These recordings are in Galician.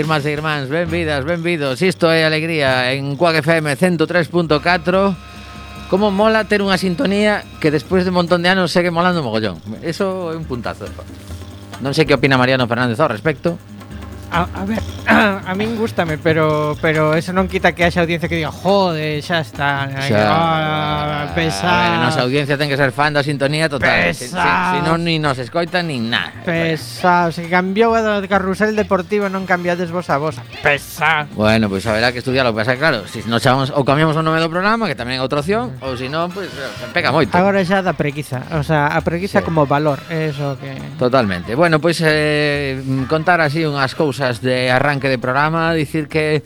Ola, irmás e irmáns, benvidas, benvidos Isto é Alegría en Cuac FM 103.4 Como mola ter unha sintonía que despois de un montón de anos segue molando mogollón. Eso é un puntazo. Non sei que opina Mariano Fernández ao respecto. A ver, a min gustame, pero pero eso non quita que haxa audiencia que diga, "Jode, xa está, aí, Xa. ah, A ver, a nosa audiencia ten que ser fan da sintonía total. Se si, Pesado. si non, ni nos escoitan, nin nada. pesado, se cambiou a do carrusel deportivo, non cambiades vos a vos. Pesado. Bueno, pois pues haberá que estudialo, pasa claro, si nos chamamos ou cambiamos o nome do programa, que tamén é outra opción, mm. ou se non, pois pues, eh, pega moito. Agora xa da preguiza, o sea, a preguiza Sí. como valor, eso que Totalmente. Bueno, pois eh, contar así unhas cousas de arranque arranque de programa dicir que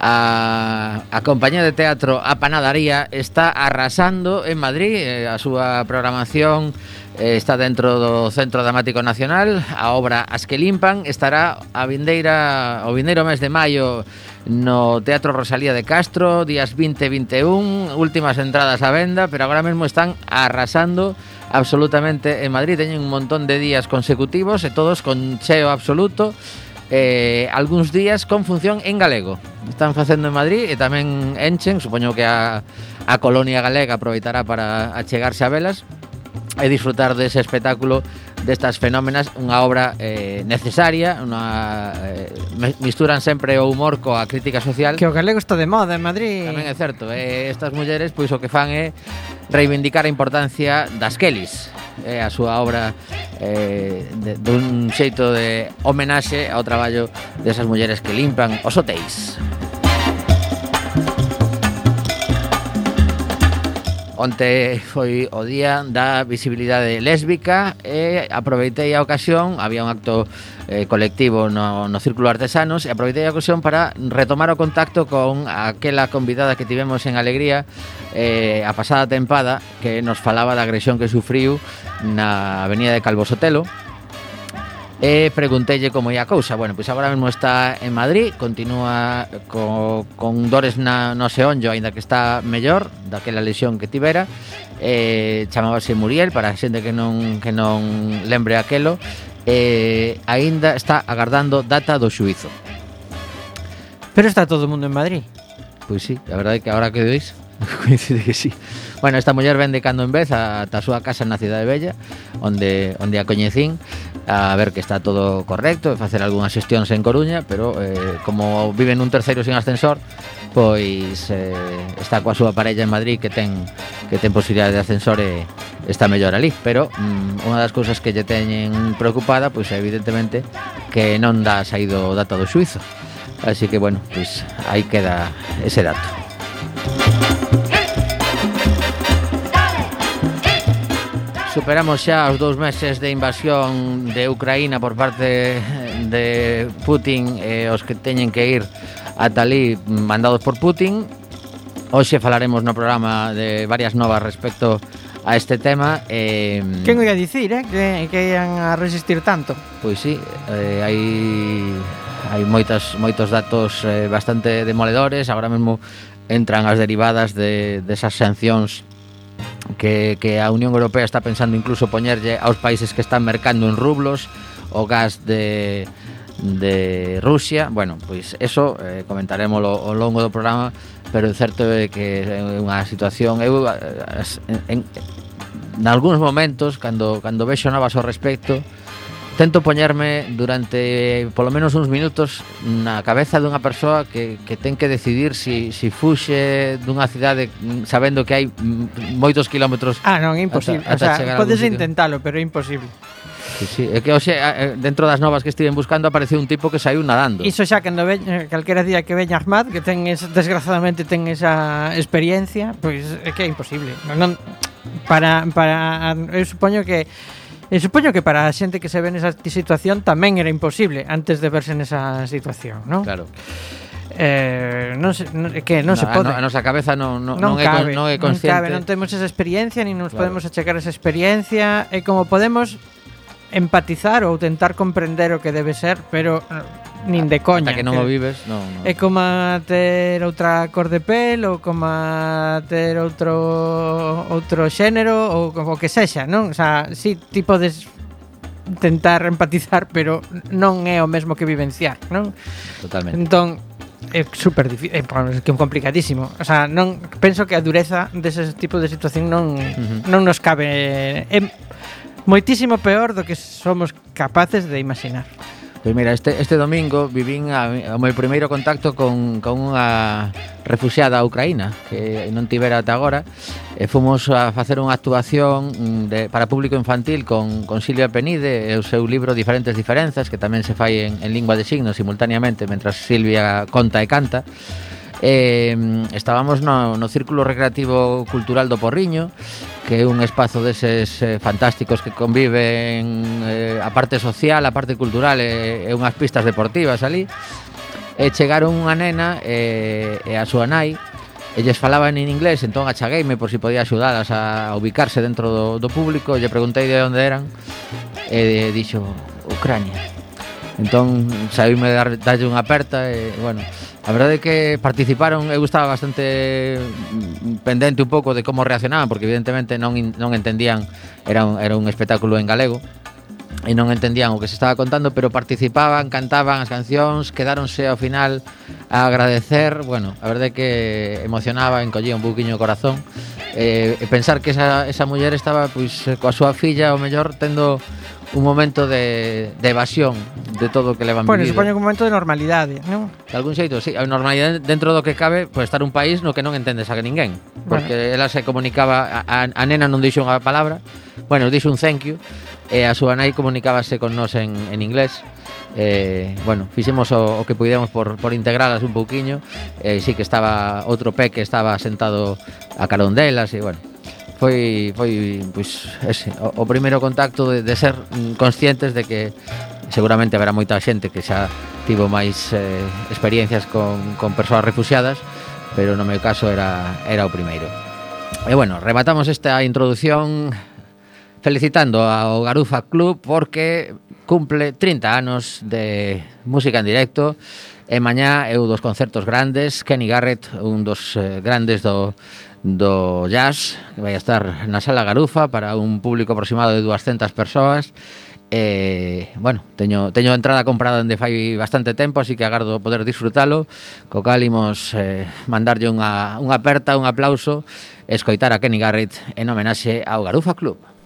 a, a compañía de teatro A Panadaría está arrasando en Madrid, eh, a súa programación eh, está dentro do Centro Dramático Nacional, a obra As que limpan estará a vindeira o vindeiro mes de maio no Teatro Rosalía de Castro, días 20 e 21, últimas entradas á venda, pero agora mesmo están arrasando absolutamente en Madrid, teñen un montón de días consecutivos e todos con cheo absoluto eh, algúns días con función en galego. Están facendo en Madrid e tamén enchen, supoño que a, a colonia galega aproveitará para achegarse a velas e disfrutar dese espectáculo destas fenómenas, unha obra eh, necesaria, unha eh, misturan sempre o humor coa crítica social. Que o galego está de moda en Madrid. Tamén é certo, eh, estas mulleres pois o que fan é reivindicar a importancia das Kellys eh, a súa obra eh, de, dun xeito de homenaxe ao traballo desas mulleres que limpan os hotéis. Onte foi o día da visibilidade lésbica e aproveitei a ocasión, había un acto eh, colectivo no, no Círculo Artesanos e aproveitei a ocasión para retomar o contacto con aquela convidada que tivemos en Alegría eh, a pasada tempada que nos falaba da agresión que sufriu na Avenida de Calvo Sotelo. E preguntelle como ia a cousa. Bueno, pois agora mesmo está en Madrid, continúa co, con dores na, no seonllo, aínda que está mellor daquela lesión que tivera. Eh, chamábase Muriel, para a xente que non, que non lembre aquelo. Eh, aínda está agardando data do xuizo. Pero está todo o mundo en Madrid. Pois sí, a verdade é que agora que veis coincide que sí. Bueno, esta muller vende cando en vez ata a súa casa na cidade bella, onde onde a coñecín a ver que está todo correcto e facer algunhas xestións en Coruña, pero eh, como vive nun terceiro sin ascensor, pois eh, está coa súa parella en Madrid que ten que ten posibilidade de ascensor e está mellor ali, pero mm, unha das cousas que lle teñen preocupada pois é evidentemente que non dá saído o data do suizo. Así que bueno, pois aí queda ese dato. Superamos xa os dous meses de invasión de Ucraína por parte de Putin e os que teñen que ir ata ali mandados por Putin. Hoxe falaremos no programa de varias novas respecto a este tema eh, Que non ia dicir, eh? Que, que ian a resistir tanto Pois sí, eh, hai hai moitas, moitos datos eh, bastante demoledores Agora mesmo entran as derivadas de, desas sancións que, que a Unión Europea está pensando incluso poñerlle aos países que están mercando en rublos o gas de, de Rusia. Bueno, pois eso eh, comentaremos ao longo do programa Pero o certo é que é unha situación Eu, eh, en, en, en algúns momentos, cando, cando vexo novas ao respecto tento poñerme durante polo menos uns minutos na cabeza dunha persoa que, que ten que decidir si, si fuxe dunha cidade sabendo que hai moitos kilómetros Ah, non, é imposible. Ata, ata o sea, podes intentalo, pero é imposible. Sí, sí. É que hoxe, dentro das novas que estiven buscando apareceu un tipo que saiu nadando. Iso xa que ve, eh, calquera día que veña Ahmad, que ten es, desgraciadamente ten esa experiencia, pois pues, é que é imposible. Non, para, para, eu supoño que E supoño que para a xente que se ve nesa situación tamén era imposible antes de verse nesa situación, non? Claro. Eh, non se, non, que non no, se pode. A, nosa cabeza non, non, non, non, cabe, é, non é consciente. Non cabe, non temos esa experiencia, nin nos claro. podemos achegar esa experiencia, e como podemos empatizar ou tentar comprender o que debe ser, pero eh, nin de coña. Ata que non o vives, non. non. É como ter outra cor de pel ou como ter outro outro xénero ou o que sexa, non? O sea, si sí, ti podes tentar empatizar, pero non é o mesmo que vivenciar, non? Totalmente. Entón, é super difícil, é, que complicadísimo. O sea, non penso que a dureza dese tipo de situación non uh -huh. non nos cabe é moitísimo peor do que somos capaces de imaginar. Pois mira, este, este domingo vivín a, o meu primeiro contacto con, con unha refugiada ucraína que non tivera ata agora e fomos a facer unha actuación de, para público infantil con, con Silvia Penide e o seu libro Diferentes Diferenzas que tamén se fai en, en lingua de signos simultaneamente mentras Silvia conta e canta eh, estábamos no, no Círculo Recreativo Cultural do Porriño que é un espazo deses eh, fantásticos que conviven eh, a parte social, a parte cultural e, eh, e unhas pistas deportivas ali e chegaron unha nena eh, e a súa nai Elles falaban en inglés, entón achagueime por si podía axudalas a ubicarse dentro do, do público e lle preguntei de onde eran e dixo Ucrania entón saíme dar, darlle unha aperta e, bueno, A verdade é que participaron, eu estaba bastante pendente un pouco de como reaccionaban, porque evidentemente non, non entendían, era un, era un espectáculo en galego, e non entendían o que se estaba contando, pero participaban, cantaban as cancións, quedáronse ao final a agradecer, bueno, a verdade é que emocionaba, encollía un buquiño o corazón, eh, pensar que esa, esa muller estaba pois, coa súa filla, o mellor, tendo un momento de, de evasión de todo o que levan bueno, vivido. Bueno, supoño que un momento de normalidade, non? De algún xeito, sí, a normalidade dentro do que cabe pois estar un país no que non entendes a que ninguén, porque bueno. ela se comunicaba a, a nena non dixo unha palabra, bueno, dixo un thank you, e a súa nai comunicábase con nós en, en inglés. Eh, bueno, fixemos o, o que puidemos por, por integralas un pouquiño. Eh, sí que estaba outro peque que estaba sentado a carón delas e bueno, foi foi pois ese, o, o primeiro contacto de, de ser mm, conscientes de que seguramente haberá moita xente que xa tivo máis eh, experiencias con, con persoas refugiadas, pero no meu caso era era o primeiro. E bueno, rematamos esta introdución felicitando ao Garufa Club porque cumple 30 anos de música en directo e mañá é un dos concertos grandes, Kenny Garrett, un dos eh, grandes do do jazz que vai estar na Sala Garufa para un público aproximado de 200 persoas. Eh, bueno, teño, teño entrada comprada onde fai bastante tempo Así que agardo poder disfrutalo. Co cal imos eh, mandarlle unha, unha aperta, un aplauso Escoitar a Kenny Garrett en homenaxe ao Garufa Club.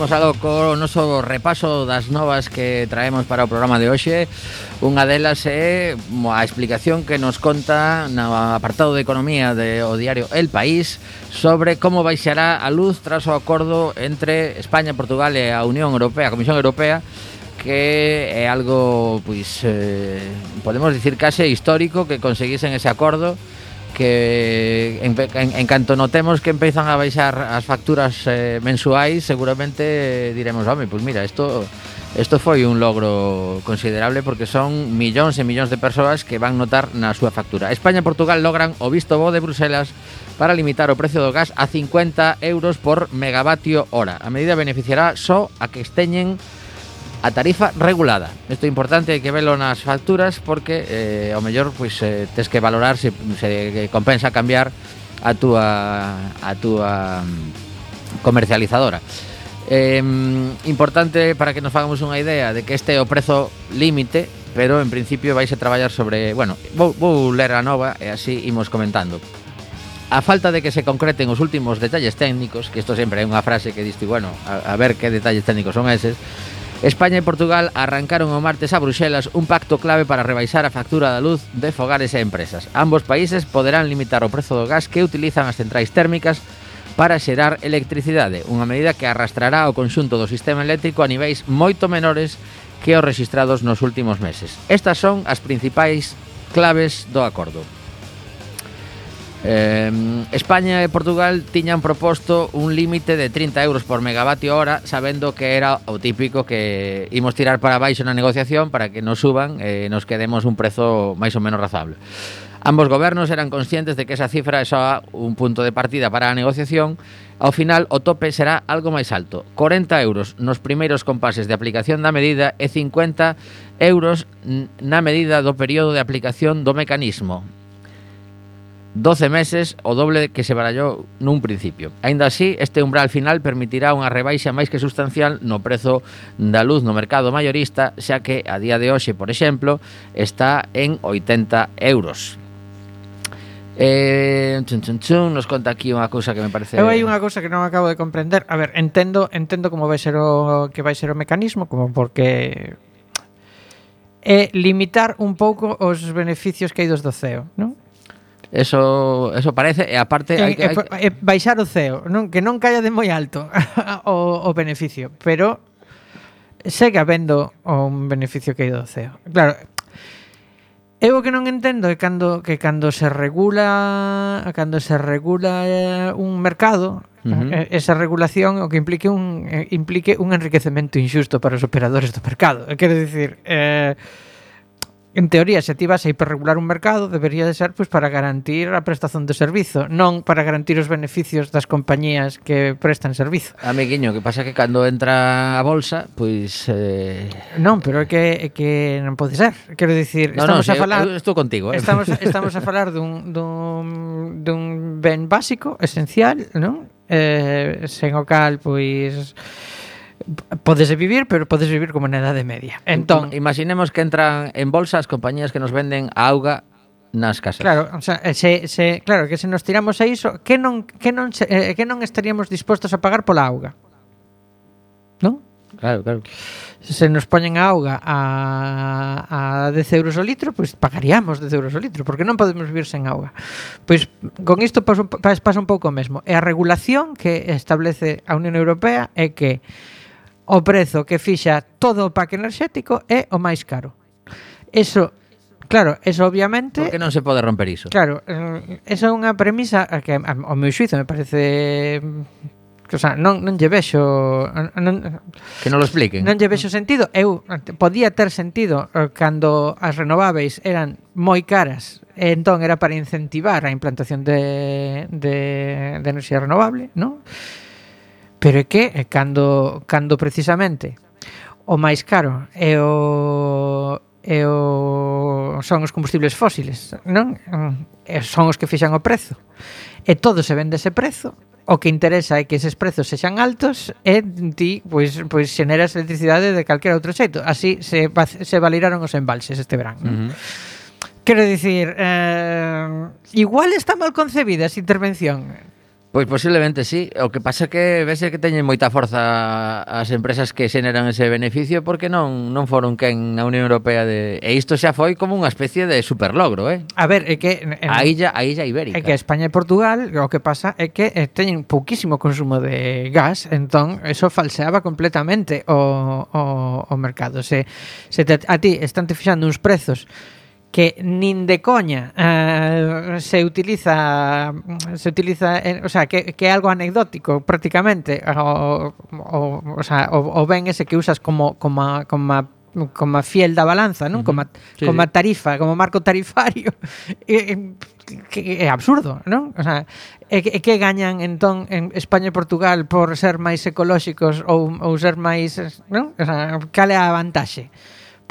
imos algo co noso repaso das novas que traemos para o programa de hoxe. Unha delas é a explicación que nos conta no apartado de economía de o diario El País Sobre como baixará a luz tras o acordo entre España, Portugal e a Unión Europea, a Comisión Europea que é algo, pois, eh, podemos dicir case histórico que conseguisen ese acordo que en, en, en canto notemos que empezan a baixar as facturas eh, mensuais, seguramente eh, diremos, home, pois pues mira, isto Isto foi un logro considerable porque son millóns e millóns de persoas que van notar na súa factura. España e Portugal logran o visto bo de Bruselas para limitar o precio do gas a 50 euros por megavatio hora. A medida beneficiará só a que esteñen a tarifa regulada. Isto é importante, hai que velo nas facturas porque eh, ao mellor pois eh, tes que valorar se se compensa cambiar a túa a túa mm, comercializadora. Eh, importante para que nos fagamos unha idea de que este é o prezo límite, pero en principio vais a traballar sobre, bueno, vou, vou ler a nova e así imos comentando. A falta de que se concreten os últimos detalles técnicos, que isto sempre é unha frase que diste, bueno, a, a ver que detalles técnicos son eses, España e Portugal arrancaron o martes a Bruxelas un pacto clave para rebaixar a factura da luz de fogares e empresas. Ambos países poderán limitar o prezo do gas que utilizan as centrais térmicas para xerar electricidade, unha medida que arrastrará o conxunto do sistema eléctrico a niveis moito menores que os registrados nos últimos meses. Estas son as principais claves do acordo. Eh, España e Portugal tiñan proposto un límite de 30 euros por megavatio hora sabendo que era o típico que imos tirar para baixo na negociación para que nos suban e eh, nos quedemos un prezo máis ou menos razable. Ambos gobernos eran conscientes de que esa cifra é só un punto de partida para a negociación. Ao final, o tope será algo máis alto, 40 euros nos primeiros compases de aplicación da medida e 50 euros na medida do período de aplicación do mecanismo, 12 meses o doble que se barallou nun principio. Aínda así, este umbral final permitirá unha rebaixa máis que sustancial no prezo da luz no mercado maiorista, xa que a día de hoxe, por exemplo, está en 80 euros. Eh, chun, chun, chun, nos conta aquí unha cousa que me parece Eu hai unha cousa que non acabo de comprender. A ver, entendo, entendo como vai ser o que vai ser o mecanismo, como porque é limitar un pouco os beneficios que hai dos do CEO, non? Eso, eso parece, e aparte... Eh, hai que, eh, hai que... E, eh, baixar o ceo, non que non caia de moi alto o, o beneficio, pero segue habendo un beneficio que hai do ceo. Claro, Eu o que non entendo é cando que cando se regula, cando se regula un mercado, Uh -huh. esa regulación o que implique un implique un enriquecemento injusto para os operadores do mercado. Quero dicir, eh En teoría, se ti vas a hiperregular un mercado, debería de ser pois, para garantir a prestación de servizo, non para garantir os beneficios das compañías que prestan servizo. Amiguiño, que pasa que cando entra a bolsa, pois... Eh... Non, pero é que, é que non pode ser. Quero dicir, no, estamos no, a falar... Eu, eu estou contigo. Eh? Estamos, estamos a falar dun, dun, dun ben básico, esencial, non? Eh, sen o cal, pois Podes vivir, pero podes vivir como na Edade Media. Entón, imaginemos que entran en bolsa as compañías que nos venden a auga nas casas. Claro, o sea, eh, se, se, claro que se nos tiramos a iso, que non que non se, eh, que non estaríamos dispostos a pagar pola auga. Non? Claro, claro. Se nos poñen a auga a, a 10 euros o litro, pois pues pagaríamos 10 euros o litro, porque non podemos vivir sen auga. Pois con isto pasa, pasa un pouco o mesmo. E a regulación que establece a Unión Europea é que o prezo que fixa todo o pack enerxético é o máis caro. Eso Claro, eso obviamente... Porque non se pode romper iso. Claro, eh, esa é unha premisa que ao meu xuizo me parece que, o sea, non, non lle vexo non, que non lo expliquen non lle vexo sentido eu podía ter sentido eh, cando as renováveis eran moi caras e entón era para incentivar a implantación de, de, de enerxía renovable non? Pero é que cando, cando precisamente o máis caro é o, é o, son os combustibles fósiles, non? E son os que fixan o prezo. E todo se vende ese prezo, o que interesa é que eses prezos sexan altos e ti pois pois xeneras electricidade de calquera outro xeito. Así se se valiraron os embalses este verán. Uh -huh. Quero dicir, eh, igual está mal concebida esa intervención Pois posiblemente sí, o que pasa que vese que teñen moita forza as empresas que xeneran ese beneficio porque non non foron quen a Unión Europea de e isto xa foi como unha especie de superlogro, eh. A ver, é que en, a illa a illa ibérica. É que España e Portugal, o que pasa é que eh, teñen pouquísimo consumo de gas, entón eso falseaba completamente o o o mercado. Se se te, a ti están te fixando uns prezos que nin de coña uh, se utiliza se utiliza, en, o sea, que, que é algo anecdótico prácticamente o, o, o, sea, o, o ben ese que usas como como como como fiel da balanza, non? Uh -huh. Como sí, como tarifa, como marco tarifario. Que é absurdo, non? O sea, e, e que gañan entón en España e Portugal por ser máis ecolóxicos ou ou ser máis, non? O sea, cal é a vantaxe?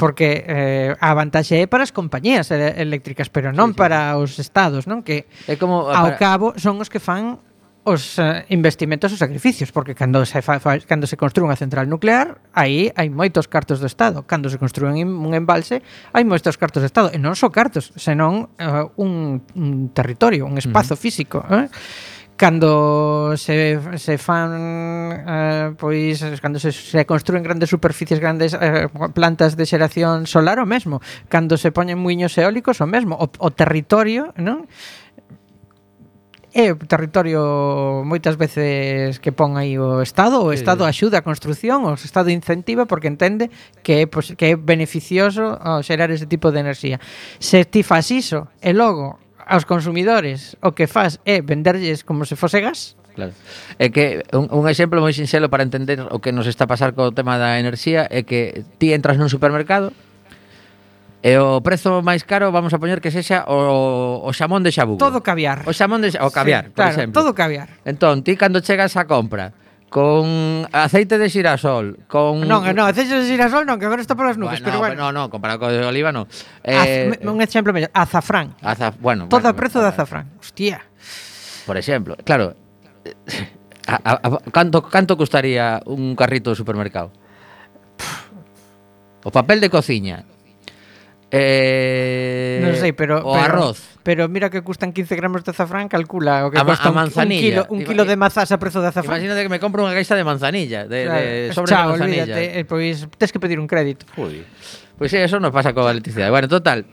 porque eh, a vantaxe é para as compañías eléctricas, pero non sí, sí. para os estados, non? Que é como ao para... cabo son os que fan os eh, investimentos os sacrificios, porque cando se fa, fa, cando se construe unha central nuclear, aí hai moitos cartos do Estado. Cando se construen un embalse, hai moitos cartos do Estado, e non só cartos, senón eh, un, un territorio, un espazo uh -huh. físico, eh? cando se, se fan eh, pois cando se, se construen grandes superficies grandes eh, plantas de xeración solar o mesmo. Cando se poñen muiños eólicos o mesmo. O, o territorio non? É o territorio moitas veces que pon aí o Estado, o Estado axuda a construción, o Estado incentiva porque entende que é, pois, que é beneficioso xerar ese tipo de enerxía. Se ti fas iso e logo aos consumidores o que faz é venderlles como se fose gas claro. É que un, un exemplo moi sinxelo para entender o que nos está a pasar co tema da enerxía é que ti entras nun supermercado E o prezo máis caro vamos a poñer que sexa o, o xamón de xabugo. Todo caviar. O xamón de xa, o caviar, sí, por claro, exemplo. Todo caviar. Entón, ti cando chegas á compra, con aceite de xirasol, con Non, non, aceite de xirasol non, que agora está polas nubes, bueno, pero bueno. No, no, comparado co de oliva non. Eh, Az, un exemplo mellor, azafrán. Azaf, bueno, Todo bueno, o prezo bueno, de azafrán. Hostia. Por exemplo, claro. Eh, a, a, a, canto canto custaría un carrito de supermercado? O papel de cociña, Eh, non sei, pero o pero, arroz. Pero mira que custan 15 gramos de azafrán, calcula o que a, custa a manzanilla. un, un kilo, un kilo de mazás a prezo de azafrán. Imagínate que me compro unha caixa de manzanilla, de, claro. de sobre Chao, de manzanilla. Olvídate, eh, pois tes que pedir un crédito. Jodi. Pois pues eso nos pasa coa electricidade. Bueno, total,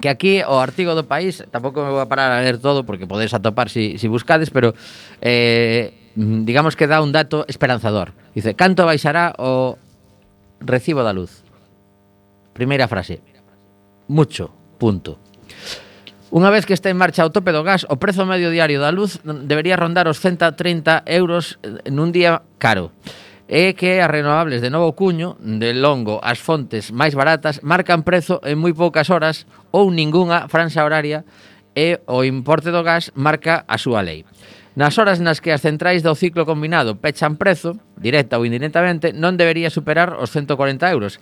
que aquí o artigo do país, tampouco me vou a parar a ler todo porque podes atopar si, si buscades, pero eh, mm, digamos que dá un dato esperanzador. Dice, canto baixará o recibo da luz? Primeira frase, mucho, punto. Unha vez que está en marcha o tope do gas, o prezo medio diario da luz debería rondar os 130 euros eh, nun día caro. É que as renovables de novo cuño, de longo, as fontes máis baratas, marcan prezo en moi poucas horas ou ningunha franxa horaria e o importe do gas marca a súa lei. Nas horas nas que as centrais do ciclo combinado pechan prezo, directa ou indirectamente, non debería superar os 140 euros,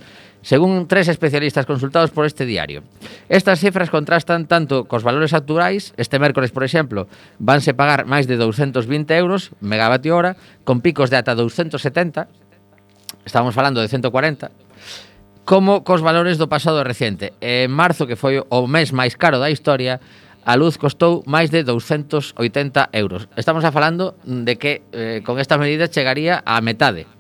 según tres especialistas consultados por este diario. Estas cifras contrastan tanto cos valores actuais, este mércores, por exemplo, vanse pagar máis de 220 euros megavatio hora, con picos de ata 270, estamos falando de 140, como cos valores do pasado recente. En marzo, que foi o mes máis caro da historia, a luz costou máis de 280 euros. Estamos a falando de que eh, con esta medida chegaría á metade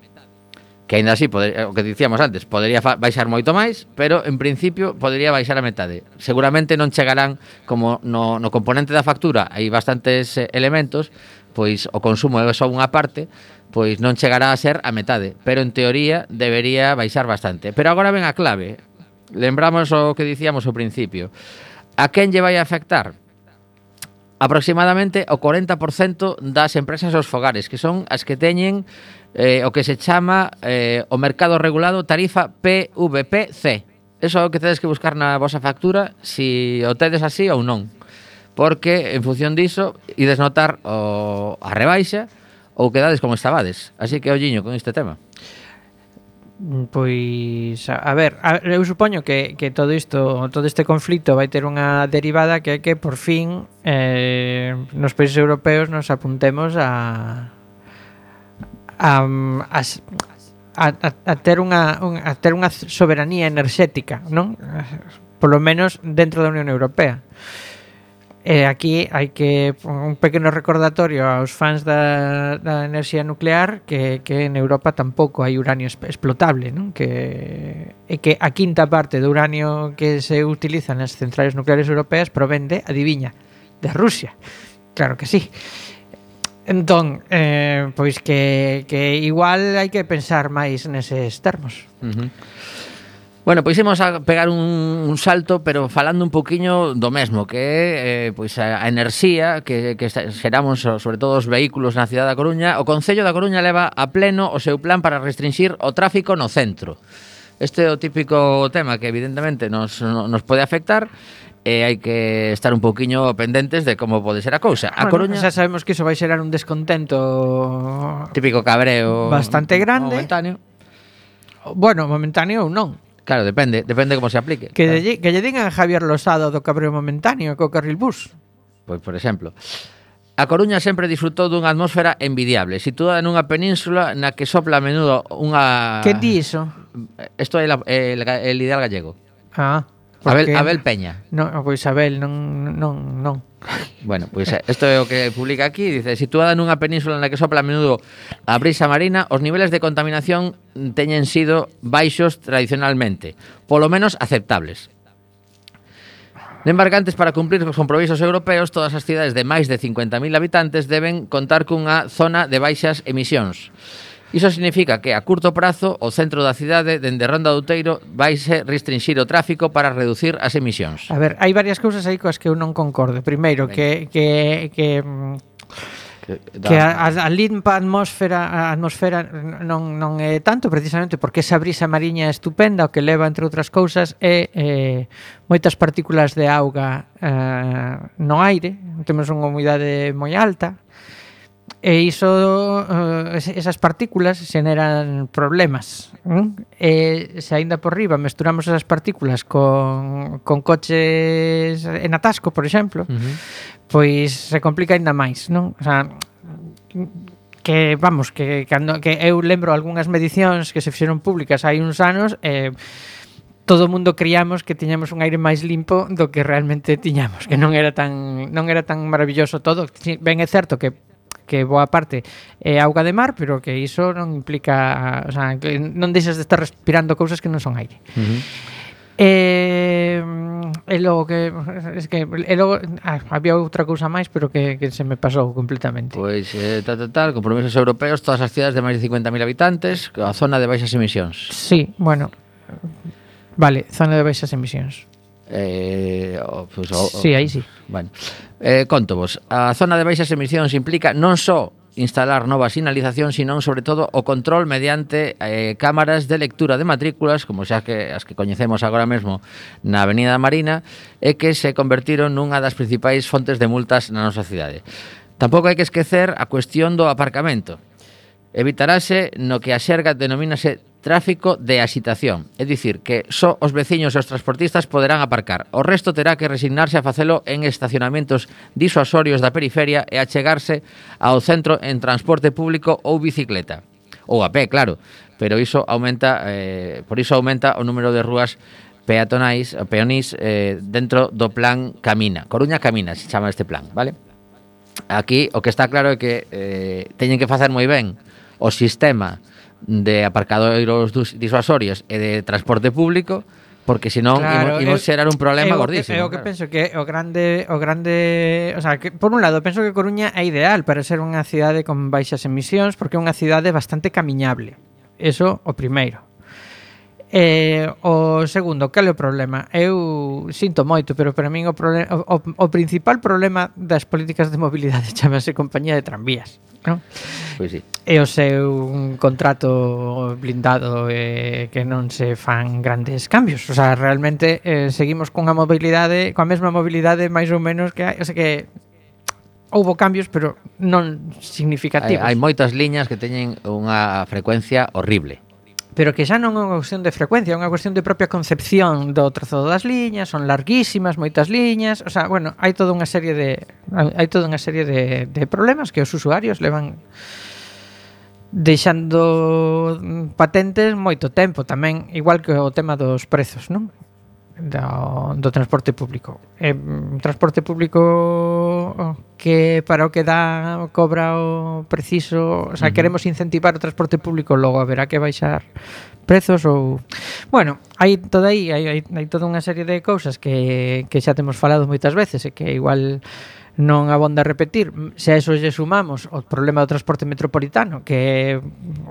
que aínda así, poder, eh, o que dicíamos antes, podería baixar moito máis, pero en principio podería baixar a metade. Seguramente non chegarán como no, no componente da factura, hai bastantes eh, elementos, pois o consumo é só unha parte, pois non chegará a ser a metade, pero en teoría debería baixar bastante. Pero agora ven a clave. Lembramos o que dicíamos ao principio. A quen lle vai a afectar? Aproximadamente o 40% das empresas aos fogares, que son as que teñen eh, o que se chama eh, o mercado regulado tarifa PVPC. Eso é o que tedes que buscar na vosa factura, si o tedes así ou non. Porque, en función diso, ides notar o, a rebaixa ou quedades como estabades. Así que, olliño, con este tema. Pois, a, a ver, a, eu supoño que, que todo isto, todo este conflito vai ter unha derivada que é que por fin eh, nos países europeos nos apuntemos a, a, as, a, a, a ter unha, un, a ter unha soberanía enerxética, non? Polo menos dentro da Unión Europea. E aquí hai que un pequeno recordatorio aos fans da, da enerxía nuclear que, que en Europa tampouco hai uranio explotable, non? Que, e que a quinta parte do uranio que se utiliza nas centrales nucleares europeas provende, adiviña, de Rusia. Claro que sí. Entón, eh, pois que, que igual hai que pensar máis neses termos. Uh -huh. Bueno, pois imos a pegar un, un salto, pero falando un poquiño do mesmo, que é eh, pois a, a enerxía que, que xeramos sobre todo os vehículos na cidade da Coruña. O Concello da Coruña leva a pleno o seu plan para restringir o tráfico no centro. Este é o típico tema que evidentemente nos, nos pode afectar e hai que estar un pouquiño pendentes de como pode ser a cousa. A bueno, Coruña xa sabemos que iso vai xerar un descontento típico cabreo bastante grande. Momentáneo. Bueno, momentáneo ou non. Claro, depende, depende como se aplique. Que claro. lle, que lle digan a Javier Losado do cabreo momentáneo co carril bus. Pois, por exemplo. A Coruña sempre disfrutou dunha atmósfera envidiable, situada nunha península na que sopla a menudo unha... Que di iso? Isto é la, el, el ideal gallego. Ah. Porque... Abel, Abel Peña. No, pois Abel, non, non, non. Bueno, pois eh, isto é o que publica aquí, dice, situada nunha península na que sopla a menudo a brisa marina, os niveles de contaminación teñen sido baixos tradicionalmente, polo menos aceptables. De embarcantes para cumprir os compromisos europeos, todas as cidades de máis de 50.000 habitantes deben contar cunha zona de baixas emisións. Iso significa que a curto prazo o centro da cidade dende Ronda do Teiro vaise restringir o tráfico para reducir as emisións. A ver, hai varias cousas aí coas que eu non concordo. Primeiro que que que mm, Que, a, que a, a limpa atmósfera a atmosfera non, non é tanto precisamente porque esa brisa mariña é estupenda o que leva entre outras cousas é eh, moitas partículas de auga eh, no aire temos unha humidade moi alta e iso uh, esas partículas xeneran problemas ¿Mm? e se aínda por riba mesturamos esas partículas con, con coches en atasco, por exemplo uh -huh pois se complica ainda máis, non? O sea, que vamos, que cando que eu lembro algunhas medicións que se fixeron públicas hai uns anos eh todo o mundo criamos que tiñamos un aire máis limpo do que realmente tiñamos, que non era tan non era tan maravilloso todo. Ben é certo que que boa parte é auga de mar, pero que iso non implica, o sea, que non deixas de estar respirando cousas que non son aire. Uh -huh. E, e logo que es que e logo ah, había outra cousa máis, pero que, que se me pasou completamente. Pois eh, tal, tal, tal, compromisos europeos, todas as cidades de máis de 50.000 habitantes, a zona de baixas emisións. Sí, bueno. Vale, zona de baixas emisións. Eh, o, pues, o, o, sí, aí sí. Bueno, eh, conto vos, a zona de baixas emisións implica non só instalar nova sinalización, sinón sobre todo o control mediante eh, cámaras de lectura de matrículas, como xa que as que coñecemos agora mesmo na Avenida Marina, e que se convertiron nunha das principais fontes de multas na nosa cidade. Tampouco hai que esquecer a cuestión do aparcamento. Evitarase no que a xerga denomínase tráfico de axitación, é dicir, que só os veciños e os transportistas poderán aparcar. O resto terá que resignarse a facelo en estacionamentos disuasorios da periferia e achegarse ao centro en transporte público ou bicicleta. Ou a pé, claro, pero iso aumenta, eh, por iso aumenta o número de rúas peatonais, peonís eh, dentro do plan Camina. Coruña Camina se chama este plan, vale? Aquí o que está claro é que eh, teñen que facer moi ben o sistema de aparcadoiros disuasorios e de transporte público porque senón claro, imos, imos xerar un problema eu, gordísimo. Eu que claro. penso que o grande o grande, o sea, que por un lado penso que Coruña é ideal para ser unha cidade con baixas emisións porque é unha cidade bastante camiñable. Eso o primeiro. Eh, o segundo, cal é o problema? Eu sinto moito, pero para min o, problema, o, o principal problema das políticas de mobilidade chamase compañía de tranvías. Non? Pois sí. E o seu un contrato blindado eh, que non se fan grandes cambios. O sea, realmente eh, seguimos cunha mobilidade, coa mesma mobilidade máis ou menos que hai, o sea que houbo cambios, pero non significativos. Hai, hai moitas liñas que teñen unha frecuencia horrible pero que xa non é unha cuestión de frecuencia, é unha cuestión de propia concepción do trazado das liñas, son larguísimas, moitas liñas, o sea, bueno, hai toda unha serie de hai toda unha serie de, de problemas que os usuarios levan deixando patentes moito tempo tamén, igual que o tema dos prezos, non? do, do transporte público. Eh, transporte público que para o que dá cobra o preciso, o sea, queremos incentivar o transporte público, logo haberá que baixar prezos ou bueno, hai toda aí, hai, hai, hai toda unha serie de cousas que que xa temos falado moitas veces e que igual non abonda repetir. Se a eso lle sumamos o problema do transporte metropolitano, que é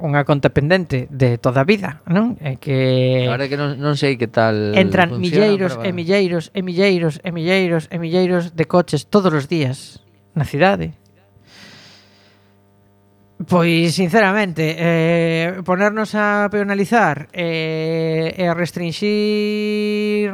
unha conta pendente de toda a vida, non? É que Agora que non, non sei que tal entran milleiros e milleiros e milleiros e milleiros e milleiros de coches todos os días na cidade. Pois, sinceramente, eh, ponernos a peonalizar eh, e eh, eh, a restringir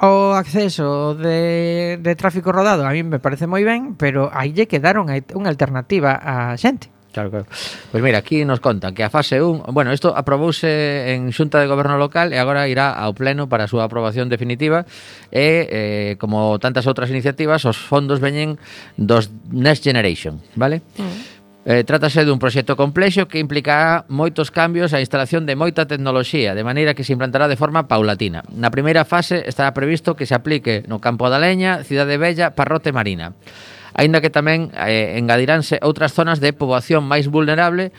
o acceso de, de tráfico rodado a mí me parece moi ben, pero aí lle quedaron unha alternativa a xente. Claro, claro. Pois mira, aquí nos contan que a fase 1, bueno, isto aprobouse en Xunta de Goberno Local e agora irá ao pleno para a súa aprobación definitiva e eh, como tantas outras iniciativas, os fondos veñen dos Next Generation, vale? Mm. Eh, trátase dun proxecto complexo que implicará moitos cambios a instalación de moita tecnoloxía, de maneira que se implantará de forma paulatina. Na primeira fase estará previsto que se aplique no Campo da Leña, Cidade Bella, Parrote Marina. Aínda que tamén eh, engadiránse outras zonas de poboación máis vulnerable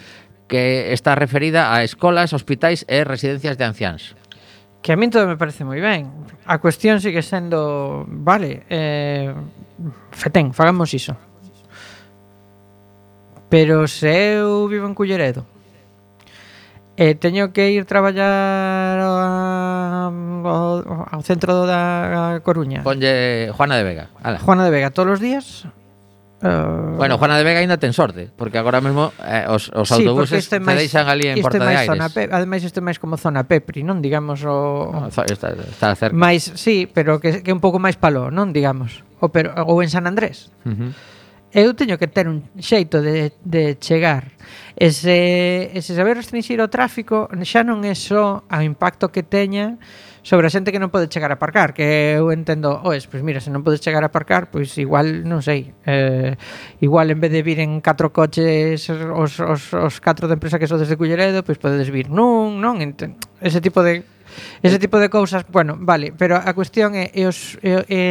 que está referida a escolas, hospitais e residencias de anciáns. Que a min todo me parece moi ben. A cuestión sigue sendo, vale, eh, fetén, fagamos iso. Pero se eu vivo en Culleredo e teño que ir traballar ao, ao centro da Coruña. Ponlle Juana de Vega. Ala. Juana de Vega todos os días. Uh... Bueno, Juana de Vega ainda ten sorte, porque agora mesmo eh, os, os sí, autobuses te máis, deixan ali en Porta de Aires. Zona pe, ademais, este máis como zona Pepri, non? Digamos o... No, está, está cerca. Máis, sí, pero que, que un pouco máis palo, non? Digamos. O, pero, ou en San Andrés. Uh -huh eu teño que ter un xeito de, de chegar. E se, e se saber restringir o tráfico xa non é só o impacto que teña sobre a xente que non pode chegar a aparcar, que eu entendo, oes, pois mira, se non podes chegar a aparcar, pois igual, non sei, eh, igual en vez de vir en catro coches os, os, os catro de empresa que sodes de Culleredo, pois podedes vir nun, non? Enten, ese tipo de Ese tipo de cousas, bueno, vale, pero a cuestión é, é, os, é, é,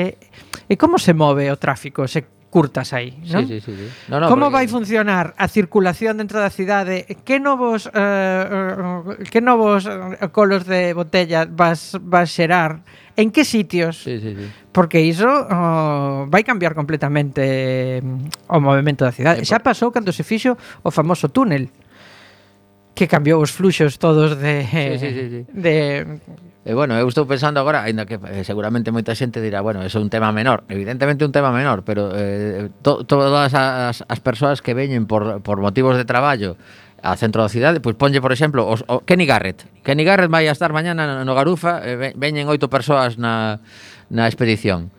é como se move o tráfico, se curtas aí, non? Sí, sí, sí. No, no, Como porque... vai funcionar a circulación dentro da cidade? Que novos eh, eh que novos eh, colos de botella vas vas xerar? En que sitios? Sí, sí, sí. Porque iso oh, vai cambiar completamente eh, o movimento da cidade. Xa pasou cando se fixo o famoso túnel que cambiou os fluxos todos de sí, sí, sí, sí. de E bueno, eu estou pensando agora, aínda que eh, seguramente moita xente dirá, bueno, eso é un tema menor, evidentemente un tema menor, pero eh, to, todas as, as persoas que veñen por, por motivos de traballo a centro da cidade, pois ponlle, por exemplo, os, o Kenny Garrett. Kenny Garrett vai a estar mañana no Garufa, eh, veñen oito persoas na, na expedición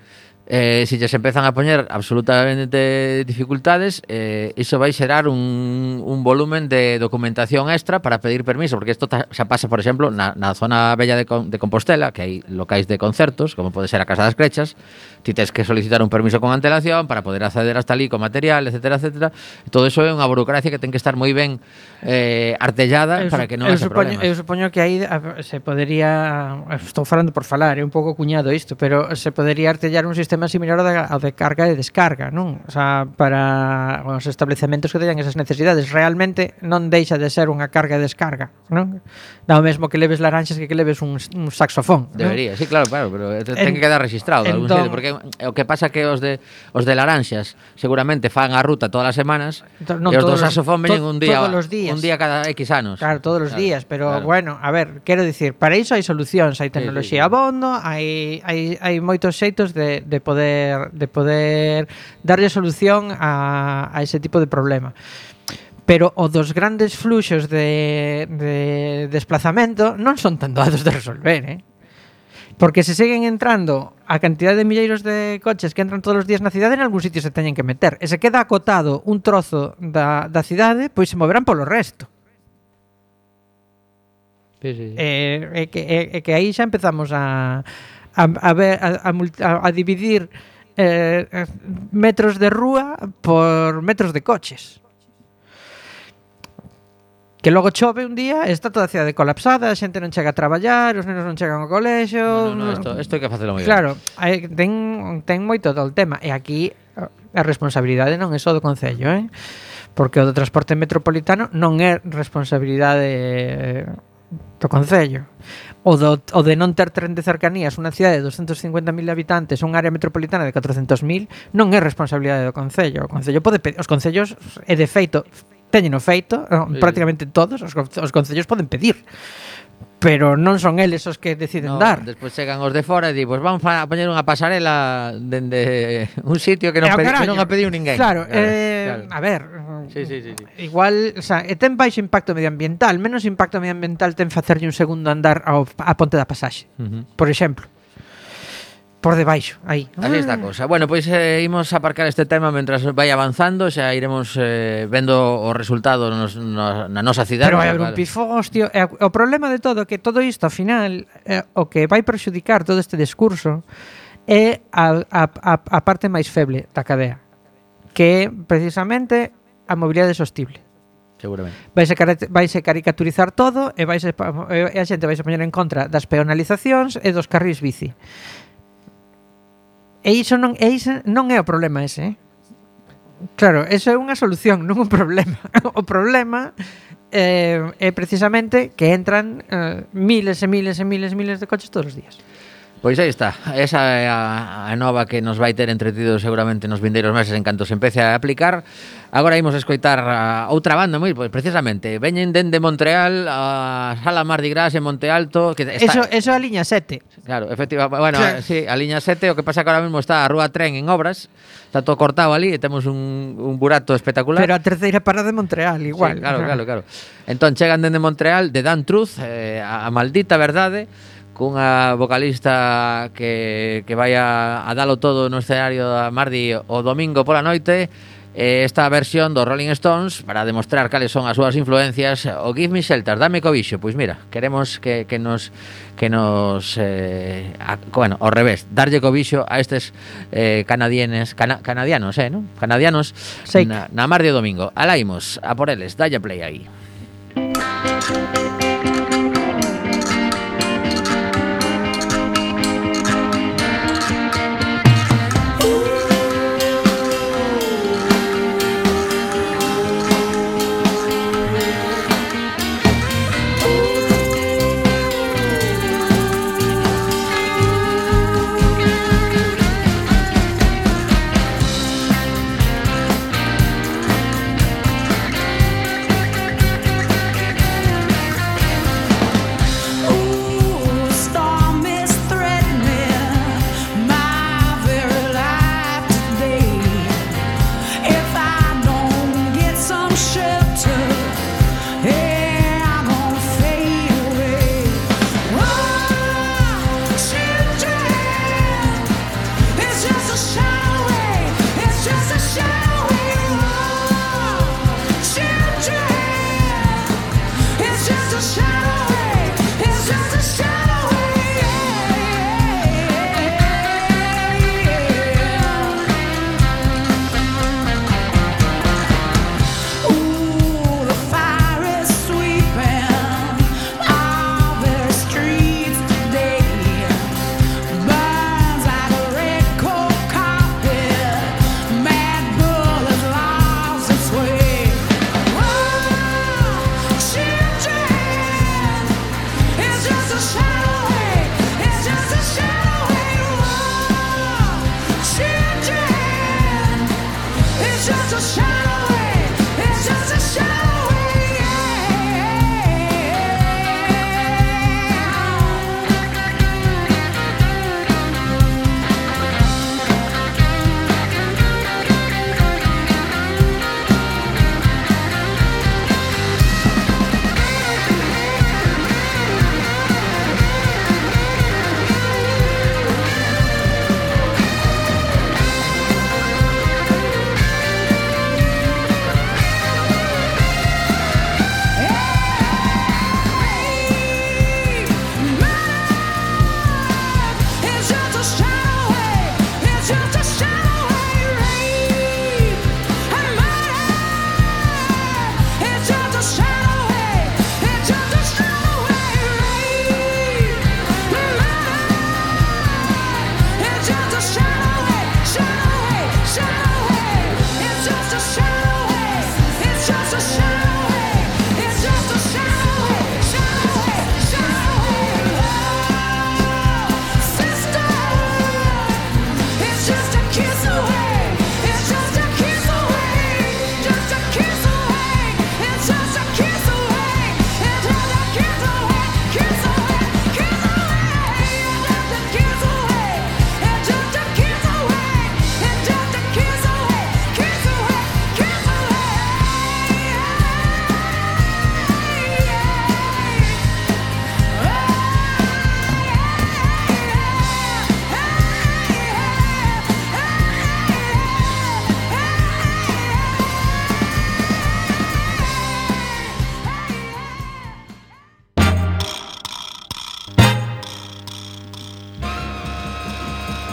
eh, se lles empezan a poñer absolutamente dificultades, eh, iso vai xerar un, un volumen de documentación extra para pedir permiso, porque isto xa pasa, por exemplo, na, na zona bella de, de Compostela, que hai locais de concertos, como pode ser a Casa das Crechas, ti tens que solicitar un permiso con antelación para poder acceder hasta ali con material, etcétera, etcétera. Todo eso é unha burocracia que ten que estar moi ben eh, artellada eu, para que non haxa problemas. Eu supoño que aí se podería, estou falando por falar, é un pouco cuñado isto, pero se podería artellar un sistema sistema similar ao de carga e descarga, non? O sea, para os establecementos que teñan esas necesidades, realmente non deixa de ser unha carga e descarga, non? Da o mesmo que leves laranxas que que leves un, un saxofón. Debería, non? sí, claro, claro, pero en, ten que quedar registrado de entón, algún porque o que pasa que os de os de laranxas seguramente fan a ruta todas as semanas entón, non, e os do saxofón veñen un día, todos los días. un día cada X anos. Claro, todos os claro, días, pero claro. bueno, a ver, quero dicir, para iso hai solucións, hai tecnoloxía sí, sí. abondo, hai hai hai moitos xeitos de de poder poder, de poder darlle solución a, a ese tipo de problema pero o dos grandes fluxos de, de desplazamento non son tan doados de resolver, eh? Porque se seguen entrando a cantidad de milleiros de coches que entran todos os días na cidade, en algún sitio se teñen que meter. E se queda acotado un trozo da, da cidade, pois se moverán polo resto. Sí, sí, sí. Eh, e, e, que, e, e que aí xa empezamos a, a, a, ver, a, a, a dividir eh, eh, metros de rúa por metros de coches. Que logo chove un día, está toda a cidade colapsada, a xente non chega a traballar, os nenos non chegan ao colexo. No, no, no, isto, isto hai que facelo moi Claro, hai, ten, ten moito do tema. E aquí eh, a responsabilidade non é só do Concello, eh? porque o do transporte metropolitano non é responsabilidade eh, do Concello. O, do, o de non ter tren de cercanías unha cidade de 250.000 habitantes unha área metropolitana de 400.000 non é responsabilidade do Concello. O Concello pode os Concellos é de feito teñen o feito eh, sí. prácticamente todos os, os Concellos poden pedir pero non son eles os que deciden no, dar. Despois chegan os de fora e di, pues vamos a poñer unha pasarela dende un sitio que non, pedi, que non ha pedido ninguén. Claro, claro, eh, claro. a ver, sí, sí, sí, sí. igual, o sea, e ten baixo impacto medioambiental, menos impacto medioambiental ten facerlle un segundo andar ao, a Ponte da Pasaxe, uh -huh. por exemplo por debaixo, aí. Así está a ah. cousa. Bueno, pois eh, imos aparcar este tema mentras vai avanzando, xa iremos eh, vendo o resultado nos, no, na nosa cidade. Pero vai haber un pifos, hostio. E, o problema de todo é que todo isto, ao final, eh, o que vai perxudicar todo este discurso é a, a, a, a parte máis feble da cadea, que é precisamente a mobilidade sostible. Seguramente. Vaise, vaise caricaturizar todo e, vaise, e a xente vaise poñer en contra das peonalizacións e dos carrís bici. E iso non, e iso non é o problema ese, eh? Claro, eso é unha solución, non un problema. O problema eh, é precisamente que entran eh, miles e miles e miles e miles de coches todos os días. Pois aí está, esa é a, a nova que nos vai ter entretido seguramente nos vindeiros meses en canto se empece a aplicar. Agora imos escoitar a outra banda moi pois, precisamente, veñen dende Montreal a Sala Mardi Gras en Monte Alto, que está... Eso eso a liña 7. Claro, efectivamente, bueno, claro. sí, a liña 7, o que pasa que agora mesmo está a Rúa Tren en obras, está todo cortado ali e temos un, un burato espectacular. Pero a terceira parada de Montreal igual. Sí, claro, claro, claro. Entón chegan dende Montreal de Dan Truth, eh, a, a maldita verdade, cunha vocalista que, que vai a, a dalo todo no escenario da Mardi o domingo pola noite eh, esta versión dos Rolling Stones para demostrar cales son as súas influencias o Give Me Shelter, dame cobixo pois mira, queremos que, que nos que nos eh, a, bueno, ao revés, darlle cobixo a estes eh, canadienes cana, canadianos, eh, non? Canadianos Sei. na, na Mardi o domingo, alaimos a por eles, dalle play aí Música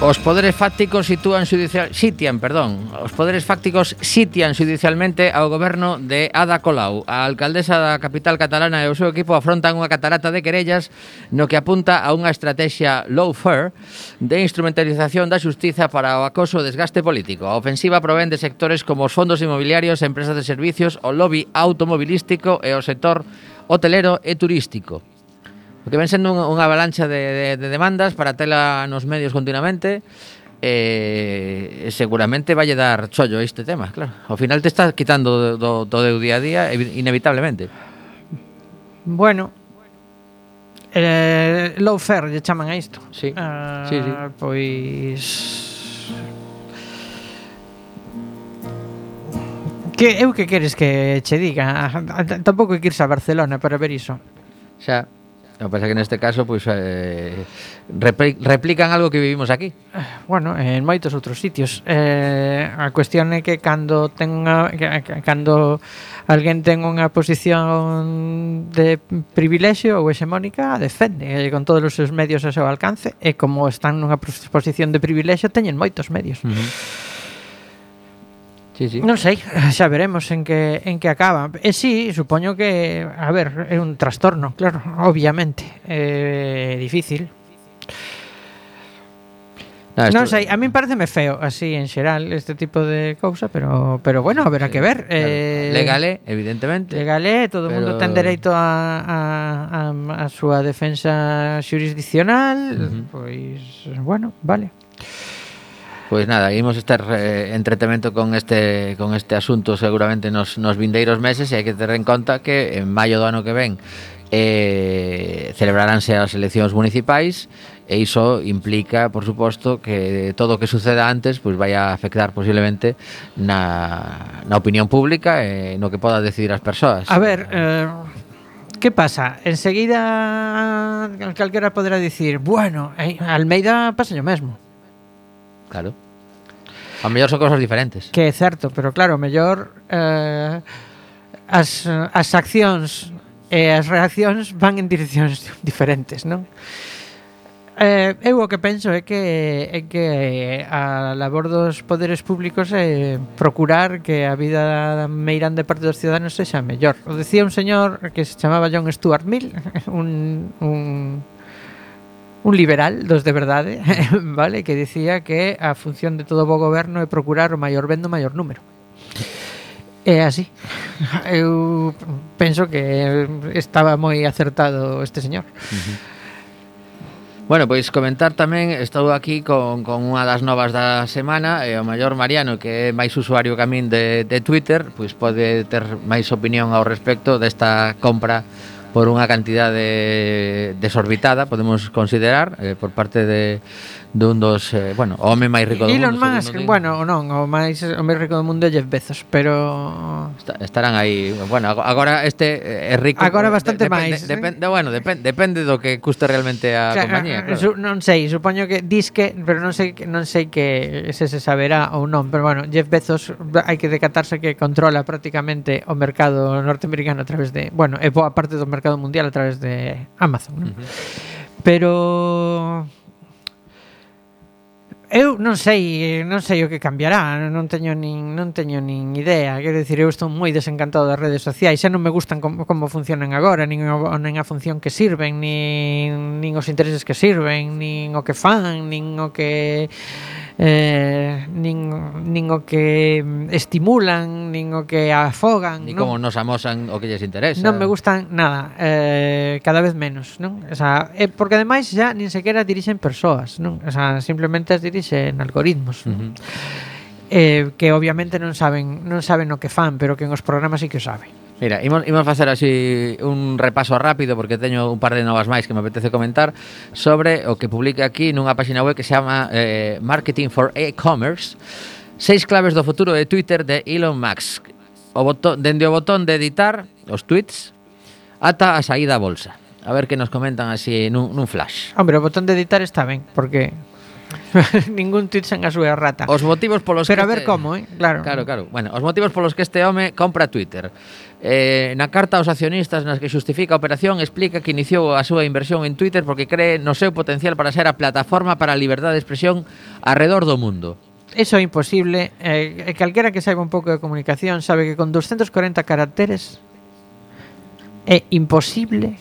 Os poderes fácticos sitúan judicial, sitian, perdón, os poderes fácticos sitian judicialmente ao goberno de Ada Colau. A alcaldesa da capital catalana e o seu equipo afrontan unha catarata de querellas no que apunta a unha estrategia lawfare de instrumentalización da xustiza para o acoso e desgaste político. A ofensiva provén de sectores como os fondos inmobiliarios, empresas de servicios, o lobby automobilístico e o sector hotelero e turístico o que ven sendo unha, unha avalancha de, de, de demandas para tela nos medios continuamente eh, seguramente valle dar chollo a este tema, claro. Ao final te está quitando do, do, do día a día inevitablemente. Bueno, eh, low fair, lle chaman a isto. Sí. Uh, sí, sí. Pois Que eu que queres que che diga, ah, ah, tampouco hai que irse a Barcelona para ver iso. Xa. O pasa que neste caso pois pues, eh, replican algo que vivimos aquí. Bueno, en moitos outros sitios. Eh, a cuestión é que cando ten cando alguén ten unha posición de privilexio ou hexemónica, a defende eh, con todos os seus medios a seu alcance e como están nunha posición de privilexio teñen moitos medios. Uh -huh. Sí, sí. Non sei, xa veremos en que en que acaba. E sí, supoño que, a ver, é un trastorno, claro, obviamente. É difícil. Nada, Non sei, a min pareceme feo así en xeral este tipo de cousa, pero pero bueno, haberá que ver. claro. Eh, Legal é, evidentemente. Legal é, todo o mundo Pero- ten dereito a, a, a, a súa defensa xurisdiccional, Ujú. pois bueno, vale. Pois nada, imos estar eh, entretemento con este con este asunto seguramente nos, nos vindeiros meses e hai que ter en conta que en maio do ano que ven eh, celebraránse as eleccións municipais e iso implica, por suposto, que todo o que suceda antes pois vai a afectar posiblemente na, na opinión pública e no que poda decidir as persoas. A ver, eh, que pasa? Enseguida eh, calquera poderá dicir, bueno, eh, Almeida pasa o mesmo. Claro. A mellor son cosas diferentes. Que é certo, pero claro, mellor eh, as, as accións e eh, as reaccións van en direccións diferentes, non? Eh, eu o que penso é que é que a labor dos poderes públicos é procurar que a vida meirande parte dos ciudadanos sexa mellor. O decía un señor que se chamaba John Stuart Mill, un, un un liberal dos de verdade, vale, que dicía que a función de todo bo goberno é procurar o maior ben do maior número. É así. Eu penso que estaba moi acertado este señor. Uh -huh. Bueno, pois comentar tamén, estou aquí con, con unha das novas da semana e o maior Mariano, que é máis usuario que a min de, de Twitter, pois pode ter máis opinión ao respecto desta compra por unha cantidade desorbitada, podemos considerar, eh, por parte de dun dos, eh, bueno, o home máis rico do Elon mundo. Elon Musk, digo. bueno, non, o máis o máis rico do mundo é Jeff Bezos, pero estarán aí, bueno, agora este eh, é rico. Agora eh, bastante de, máis. Eh. Depende, bueno, depende, depende do que custe realmente a o sea, compañía, claro. Su, non sei, supoño que disque, pero non sei non sei que se se saberá ou non, pero bueno, Jeff Bezos hai que decatarse que controla prácticamente o mercado norteamericano a través de, bueno, e boa parte do mercado mundial a través de Amazon. Uh -huh. Pero Eu non sei, non sei o que cambiará, non teño nin non teño nin idea. Quero dicir, eu estou moi desencantado das redes sociais, xa non me gustan como, como funcionan agora, nin, o, nin a función que sirven, nin, nin os intereses que sirven, nin o que fan, nin o que eh, nin, nin o que estimulan, nin o que afogan. Ni non? como nos amosan o que lles interesa. Non me gustan nada, eh, cada vez menos. Non? O sea, eh, porque ademais xa nin sequera dirixen persoas, non? O sea, simplemente as dirixen algoritmos. Non? Uh -huh. eh, que obviamente non saben non saben o que fan, pero que en os programas sí que o saben. Mira, imos, imos facer así un repaso rápido porque teño un par de novas máis que me apetece comentar sobre o que publica aquí nunha páxina web que se chama eh, Marketing for E-Commerce Seis claves do futuro de Twitter de Elon Musk. O botón, dende o botón de editar os tweets ata a saída a bolsa. A ver que nos comentan así nun, nun flash. Hombre, o botón de editar está ben porque ningún tweet sen a súa rata. Os motivos polos Pero que a ver este... como, eh? claro. Claro, claro. Bueno, os motivos polos que este home compra Twitter. Eh, na carta aos accionistas nas que xustifica a operación explica que iniciou a súa inversión en Twitter porque cree no seu potencial para ser a plataforma para a liberdade de expresión alrededor do mundo. Eso é imposible. Eh, eh, calquera que saiba un pouco de comunicación sabe que con 240 caracteres é imposible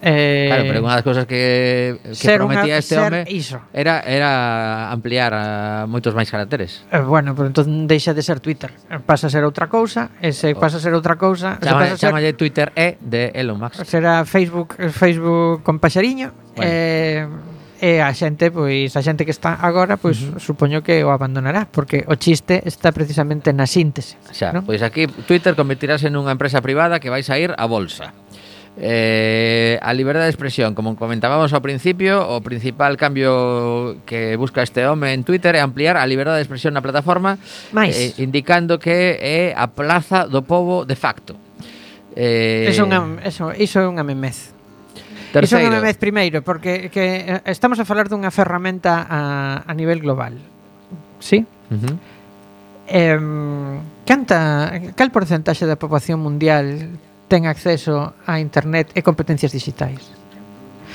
Eh, claro, pero unha das cousas que, que prometía una, este home iso. era era ampliar a moitos máis caracteres. Eh, bueno, pero entón deixa de ser Twitter, eh, pasa a ser outra cousa, e se oh. pasa a ser outra cousa, Chama, se pasa chama ser, Twitter E de Elon Musk. Será Facebook, Facebook con paxariño. Bueno. Eh, e a xente, pois a xente que está agora, pois uh -huh. supoño que o abandonará, porque o chiste está precisamente na síntese, Xa, non? pois aquí Twitter convertirase nunha empresa privada que vai sair a bolsa. Eh, a liberdade de expresión, como comentábamos ao principio, o principal cambio que busca este home en Twitter é ampliar a liberdade de expresión na plataforma, Mais. Eh, indicando que é a plaza do povo de facto. Eh, eso, unha, eso, iso é unha memez. Terceiro. Iso é unha memez primeiro, porque que eh, estamos a falar dunha ferramenta a, a nivel global. Sí? Uh -huh. eh, canta, cal porcentaxe da poboación mundial ten acceso a internet e competencias digitais.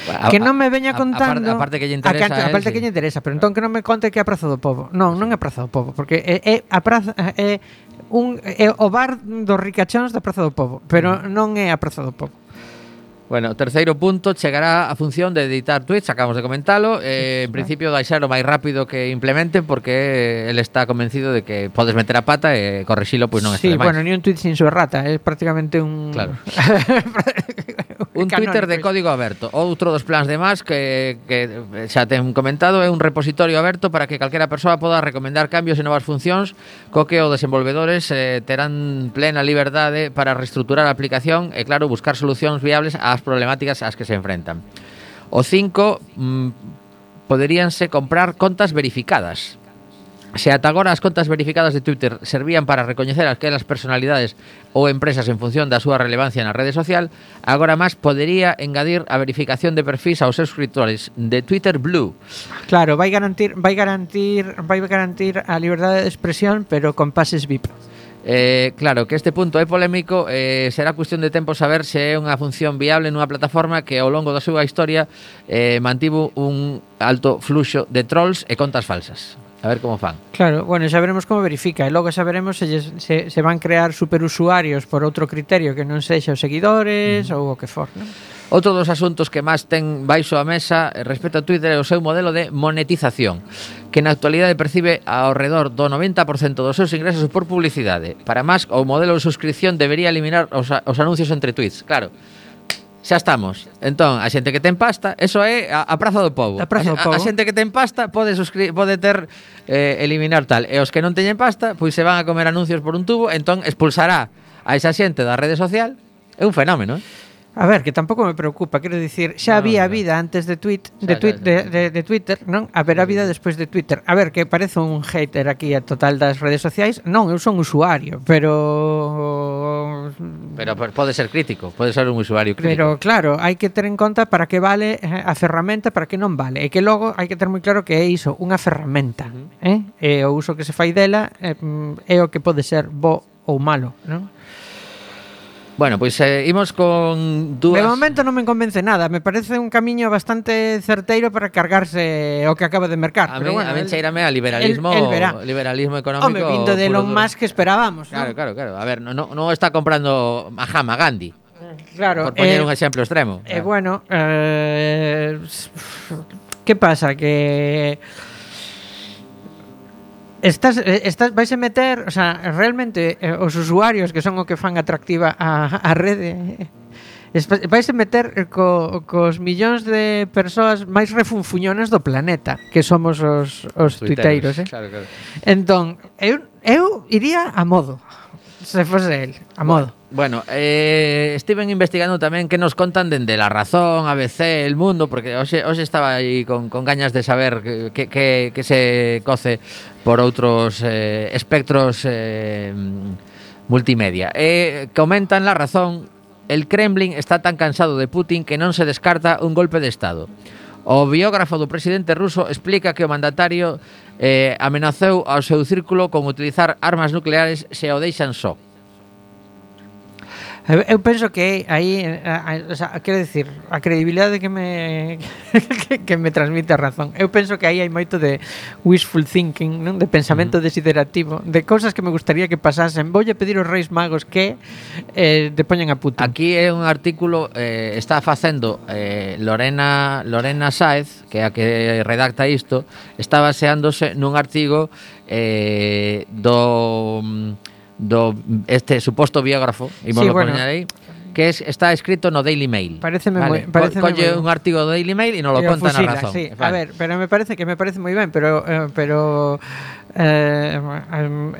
A, que non me veña contando a, parte, a parte que lle interesa, a, que, a parte eh, que lle interesa, pero entón que non me conte que é a Praza do Pobo. Non, non é a Praza do Pobo, porque é, é a praza é un é o bar dos ricachóns da Praza do Pobo, pero mm. non é a Praza do Pobo. Bueno, terceiro punto, chegará a función de editar tweets, acabamos de comentalo, eh, en principio vai ser o máis rápido que implementen porque el está convencido de que podes meter a pata e correxilo pois non está Sí, bueno, ni un tweet sin su errata, é prácticamente un Claro. un Twitter de código aberto. Outro dos plans de más que, que xa ten comentado é un repositorio aberto para que calquera persoa poda recomendar cambios e novas funcións co que os desenvolvedores eh, terán plena liberdade para reestruturar a aplicación e, claro, buscar solucións viables ás problemáticas ás que se enfrentan. O 5 mm, poderíanse comprar contas verificadas. Se ata agora as contas verificadas de Twitter servían para recoñecer aquelas personalidades ou empresas en función da súa relevancia na rede social, agora máis podería engadir a verificación de perfis aos subscriptores de Twitter Blue. Claro, vai garantir vai garantir garantir a liberdade de expresión, pero con pases VIP. Eh, claro, que este punto é polémico eh, Será cuestión de tempo saber se é unha función viable nunha plataforma que ao longo da súa historia eh, Mantivo un alto fluxo de trolls e contas falsas A ver como fan. Claro, bueno, xa veremos como verifica e logo xa veremos se, se, se van crear superusuarios por outro criterio que non sexa os seguidores mm. ou o que for, non? Outro dos asuntos que máis ten baixo a mesa eh, respecto a Twitter é o seu modelo de monetización que na actualidade percibe ao redor do 90% dos seus ingresos por publicidade. Para máis, o modelo de suscripción debería eliminar os, os anuncios entre tweets. Claro, xa estamos. Entón, a xente que ten pasta, eso é a, a praza do povo. A, praza do povo. A, a xente que ten pasta pode suscri pode ter eh, eliminar tal. E os que non teñen pasta, pois se van a comer anuncios por un tubo, entón expulsará a esa xente da rede social. É un fenómeno, eh? A ver, que tampouco me preocupa, quero dicir, xa no, había no. vida antes de tweet, de, tweet de, de, de Twitter, non? Haberá vida despois de Twitter. A ver, que parezo un hater aquí a total das redes sociais. Non, eu son usuario, pero Pero pode ser crítico, pode ser un usuario crítico. Pero claro, hai que ter en conta para que vale eh, a ferramenta, para que non vale. E que logo hai que ter moi claro que é iso, unha ferramenta, uh -huh. eh? E o uso que se fai dela é, eh, é mm, o que pode ser bo ou malo, non? Bueno, pois eh, imos con dúas... De momento non me convence nada, me parece un camiño bastante certeiro para cargarse o que acaba de mercar, a pero mí, bueno, a el, cheirame a liberalismo, el, el verá. liberalismo económico. Home, pinto de Elon Musk que esperábamos, Claro, ¿no? claro, claro. A ver, non no, no está comprando Mahama Gandhi. Claro, por poñer eh, un exemplo extremo. Eh, bueno, eh, que pasa que Estás, eh, estás, vais a meter, o sea, realmente eh, os usuarios que son o que fan atractiva a, a rede eh, vais a meter co, cos millóns de persoas máis refunfuñonas do planeta, que somos os, os tuiteiros, tuiteiros eh? Claro, claro. Entón, eu, eu iría a modo se fose el, a modo. Bueno, eh, estiven investigando tamén que nos contan dende La Razón, ABC, El Mundo, porque hoxe, hoxe estaba aí con, con gañas de saber que, que, que se coce por outros eh, espectros eh, multimedia. Eh, comentan La Razón, el Kremlin está tan cansado de Putin que non se descarta un golpe de Estado. O biógrafo do presidente ruso explica que o mandatario eh, amenazou ao seu círculo con utilizar armas nucleares se o deixan só. Eu, eu penso que aí, a, a, o sea, quero dicir, a credibilidade que me que, que me transmite a razón. Eu penso que aí hai moito de wishful thinking, non? De pensamento desiderativo, de cousas que me gustaría que pasasen. Voulle pedir aos reis magos que eh te poñan a puto. Aquí é un artículo eh está facendo eh Lorena Lorena Sáez, que é a que redacta isto, está baseándose nun artigo eh do mm, do este suposto biógrafo, ímolo sí, bueno. poñer aí, que es, está escrito no Daily Mail. Pareceme vale. moi, parece colle un artigo do Daily Mail e non lo conta fusila, na razón. Sí. Eh, vale. A ver, pero me parece que me parece moi ben, pero eh, pero eh,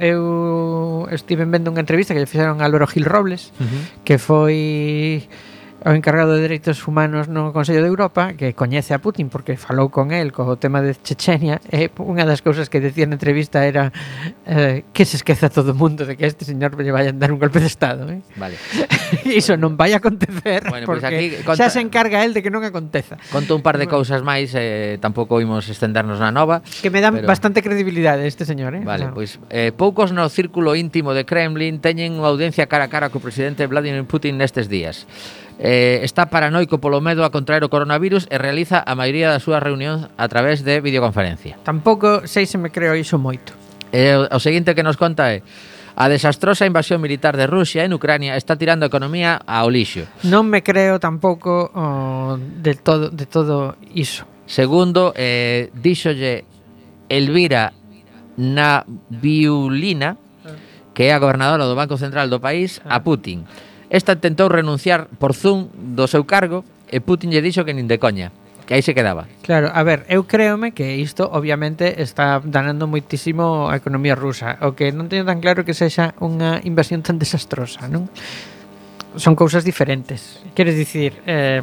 eu estive vendo unha entrevista que lle fixeron a Álvaro Gil Robles, uh -huh. que foi o encargado de Dereitos Humanos no Consello de Europa, que coñece a Putin porque falou con el co tema de Chechenia, e unha das cousas que decía na entrevista era eh, que se esqueza todo o mundo de que este señor lle vai dar un golpe de Estado. Eh? Vale. Iso non vai acontecer bueno, porque pues aquí, conta, xa se encarga el de que non aconteza. Conto un par de cousas máis, eh, tampouco imos estendernos na nova. Que me dan pero... bastante credibilidade este señor. Eh? Vale, no. pois pues, eh, poucos no círculo íntimo de Kremlin teñen unha audiencia cara a cara co presidente Vladimir Putin nestes días eh, está paranoico polo medo a contraer o coronavirus e realiza a maioría das súas reunións a través de videoconferencia. Tampouco sei se me creo iso moito. Eh, o, o seguinte que nos conta é A desastrosa invasión militar de Rusia en Ucrania está tirando a economía ao lixo. Non me creo tampouco oh, de todo de todo iso. Segundo, eh, díxolle Elvira Nabiulina, que é a gobernadora do Banco Central do país, a ah. Putin. Esta tentou renunciar por Zoom do seu cargo e Putin lle dixo que nin de coña que aí se quedaba. Claro, a ver, eu créome que isto obviamente está danando moitísimo a economía rusa, o que non teño tan claro que sexa unha invasión tan desastrosa, non? Son cousas diferentes. Queres dicir, eh,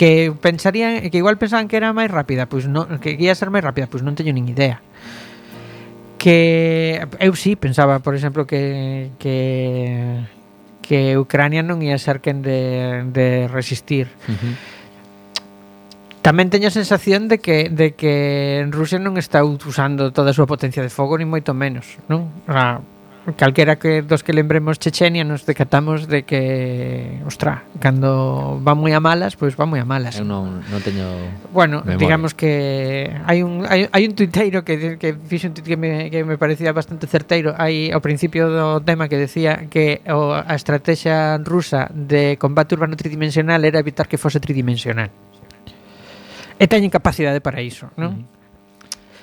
que pensarían que igual pensaban que era máis rápida, pois non, que ia ser máis rápida, pois non teño nin idea. Que eu sí pensaba, por exemplo, que que que Ucrania non ia ser quen de, de resistir. Uh -huh. Tamén teño a sensación de que de que Rusia non está usando toda a súa potencia de fogo ni moito menos, non? O sea, calquera que dos que lembremos Chechenia nos decatamos de que, ostra, cando va moi a malas, pois va moi a malas. Eu non, non teño Bueno, memoria. digamos que hai un hai, hai un tuiteiro que que fixo un tuit que me que me parecía bastante certeiro, hai ao principio do tema que decía que o, a estrategia rusa de combate urbano tridimensional era evitar que fose tridimensional. E teñen capacidade para iso, non?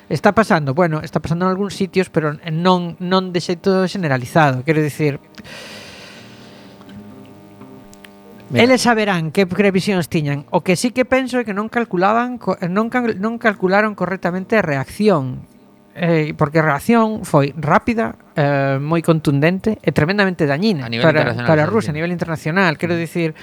Está pasando, bueno, está pasando en algúns sitios, pero non non de xeito generalizado, quero dicir. Mira. Eles saberán que previsións tiñan. O que sí que penso é que non calculaban non non calcularon correctamente a reacción eh, porque a reacción foi rápida, eh, moi contundente e tremendamente dañina para, para a Rusia a nivel internacional. Quero dicir,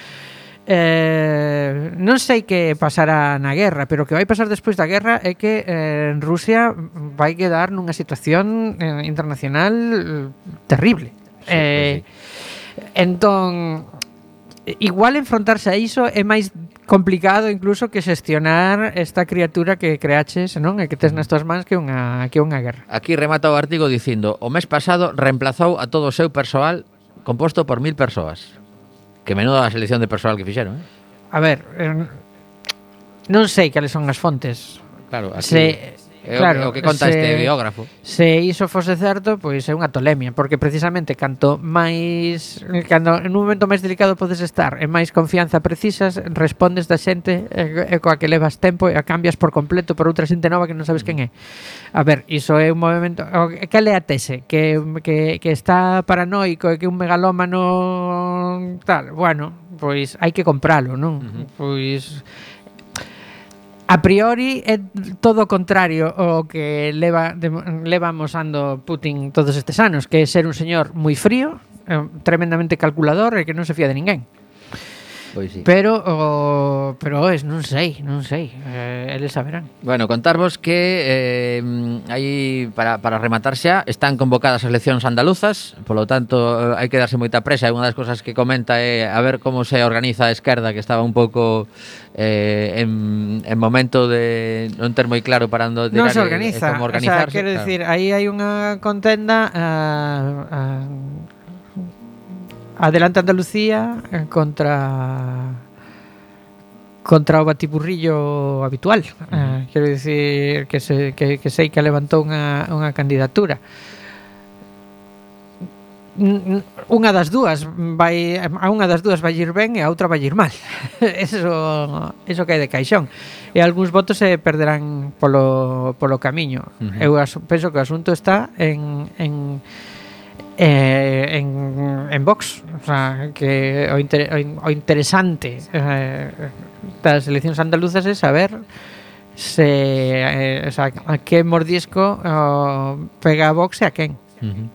Eh, non sei que pasará na guerra, pero o que vai pasar despois da guerra é que eh, Rusia vai quedar nunha situación eh, internacional eh, terrible. Sí, eh, sí. Entón, igual enfrontarse a iso é máis complicado incluso que xestionar esta criatura que creaches, non? E que tes nas túas mans que unha que unha guerra. Aquí remata o artigo dicindo: "O mes pasado reemplazou a todo o seu persoal composto por mil persoas." Que menuda a selección de persoal que fixeron, eh? A ver, eh, non sei cales son as fontes. Claro, así... Se, É claro, o que conta se, este biógrafo. Se iso fose certo, pois é unha tolemia, porque precisamente canto máis cando en un momento máis delicado podes estar e máis confianza precisas, respondes da xente e, e coa que levas tempo e a cambias por completo por outra xente nova que non sabes quen é. A ver, iso é un movimento que le atese, que, que, que está paranoico e que un megalómano tal, bueno, pois hai que compralo, non? Uh -huh. Pois A priori é todo o contrario o que leva de, levamos ando Putin todos estes anos, que é ser un señor moi frío, eh, tremendamente calculador e que non se fía de ninguén. Pois sí. Pero o, pero es, non sei, non sei, eh, eles saberán. Bueno, contarvos que eh, aí para, para rematar xa están convocadas as eleccións andaluzas, polo tanto eh, hai que darse moita presa, e unha das cousas que comenta é a ver como se organiza a esquerda que estaba un pouco eh, en, en momento de non ter moi claro para onde tirar non se organiza, como organizarse. O sea, quero claro. dicir, aí hai unha contenda a, a, adelante Andalucía eh, contra contra o batiburrillo habitual. Uh -huh. eh, quero dicir que, se, que, que sei que levantou unha, unha candidatura unha das dúas vai a unha das dúas vai ir ben e a outra vai ir mal. Eso eso que é de caixón. E algúns votos se perderán polo polo camiño. Uh -huh. Eu aso, penso que o asunto está en en eh, en, en Vox o sea, que o, inter, o interesante eh, das eleccións andaluzas é saber se, eh, o sea, a que mordisco oh, pega a Vox e a quen uh -huh.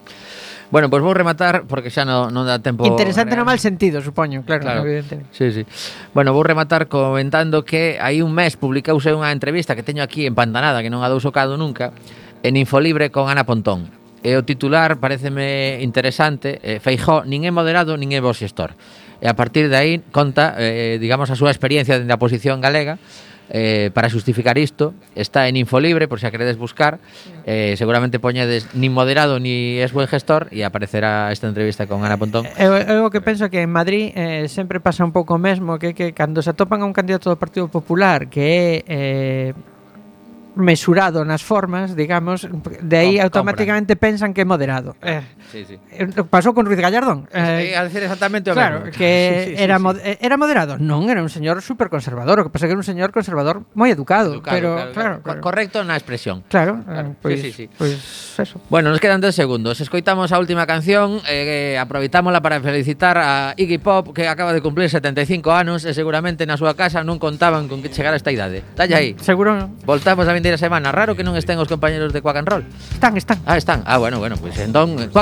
Bueno, pois vou rematar porque xa non, non dá tempo. Interesante real. no mal sentido, supoño, claro, claro. evidentemente. Sí, sí. Bueno, vou rematar comentando que hai un mes publicouse unha entrevista que teño aquí en Pantanada, que non a dou socado nunca, en Infolibre con Ana Pontón. E o titular pareceme interesante, eh, Feijó, nin é moderado, nin é bo xestor. E a partir de aí conta, eh, digamos, a súa experiencia dende a posición galega, eh, para justificar isto está en Infolibre, por se a queredes buscar. Eh, seguramente poñedes ni moderado ni es buen gestor e aparecerá esta entrevista con Ana Pontón. Eh, eu, eu que penso que en Madrid eh, sempre pasa un pouco o mesmo que, que cando se atopan a un candidato do Partido Popular que é eh, mesurado nas formas, digamos, de aí Com, automáticamente pensan que é moderado. Eh, sí, sí. Eh, pasou con Ruiz Gallardón. Eh, eh, eh, a decir exactamente o claro, mesmo. que sí, sí, era, sí, mod era moderado. Non, era un señor super conservador, o que pasa que era un señor conservador moi educado, educado pero claro, claro, claro, claro. correcto na expresión. Claro, claro. Pois, sí, sí, sí. pois eso. Bueno, nos quedan dos segundos. Escoitamos a última canción, eh, aproveitámola para felicitar a Iggy Pop que acaba de cumplir 75 anos e seguramente na súa casa non contaban con que chegara esta idade. Talla aí. Seguro. Voltamos a vindeira semana. Raro que non estén os compañeros de Quack and Roll. Están, están. Ah, están. Ah, bueno, bueno, pois pues, entón Quack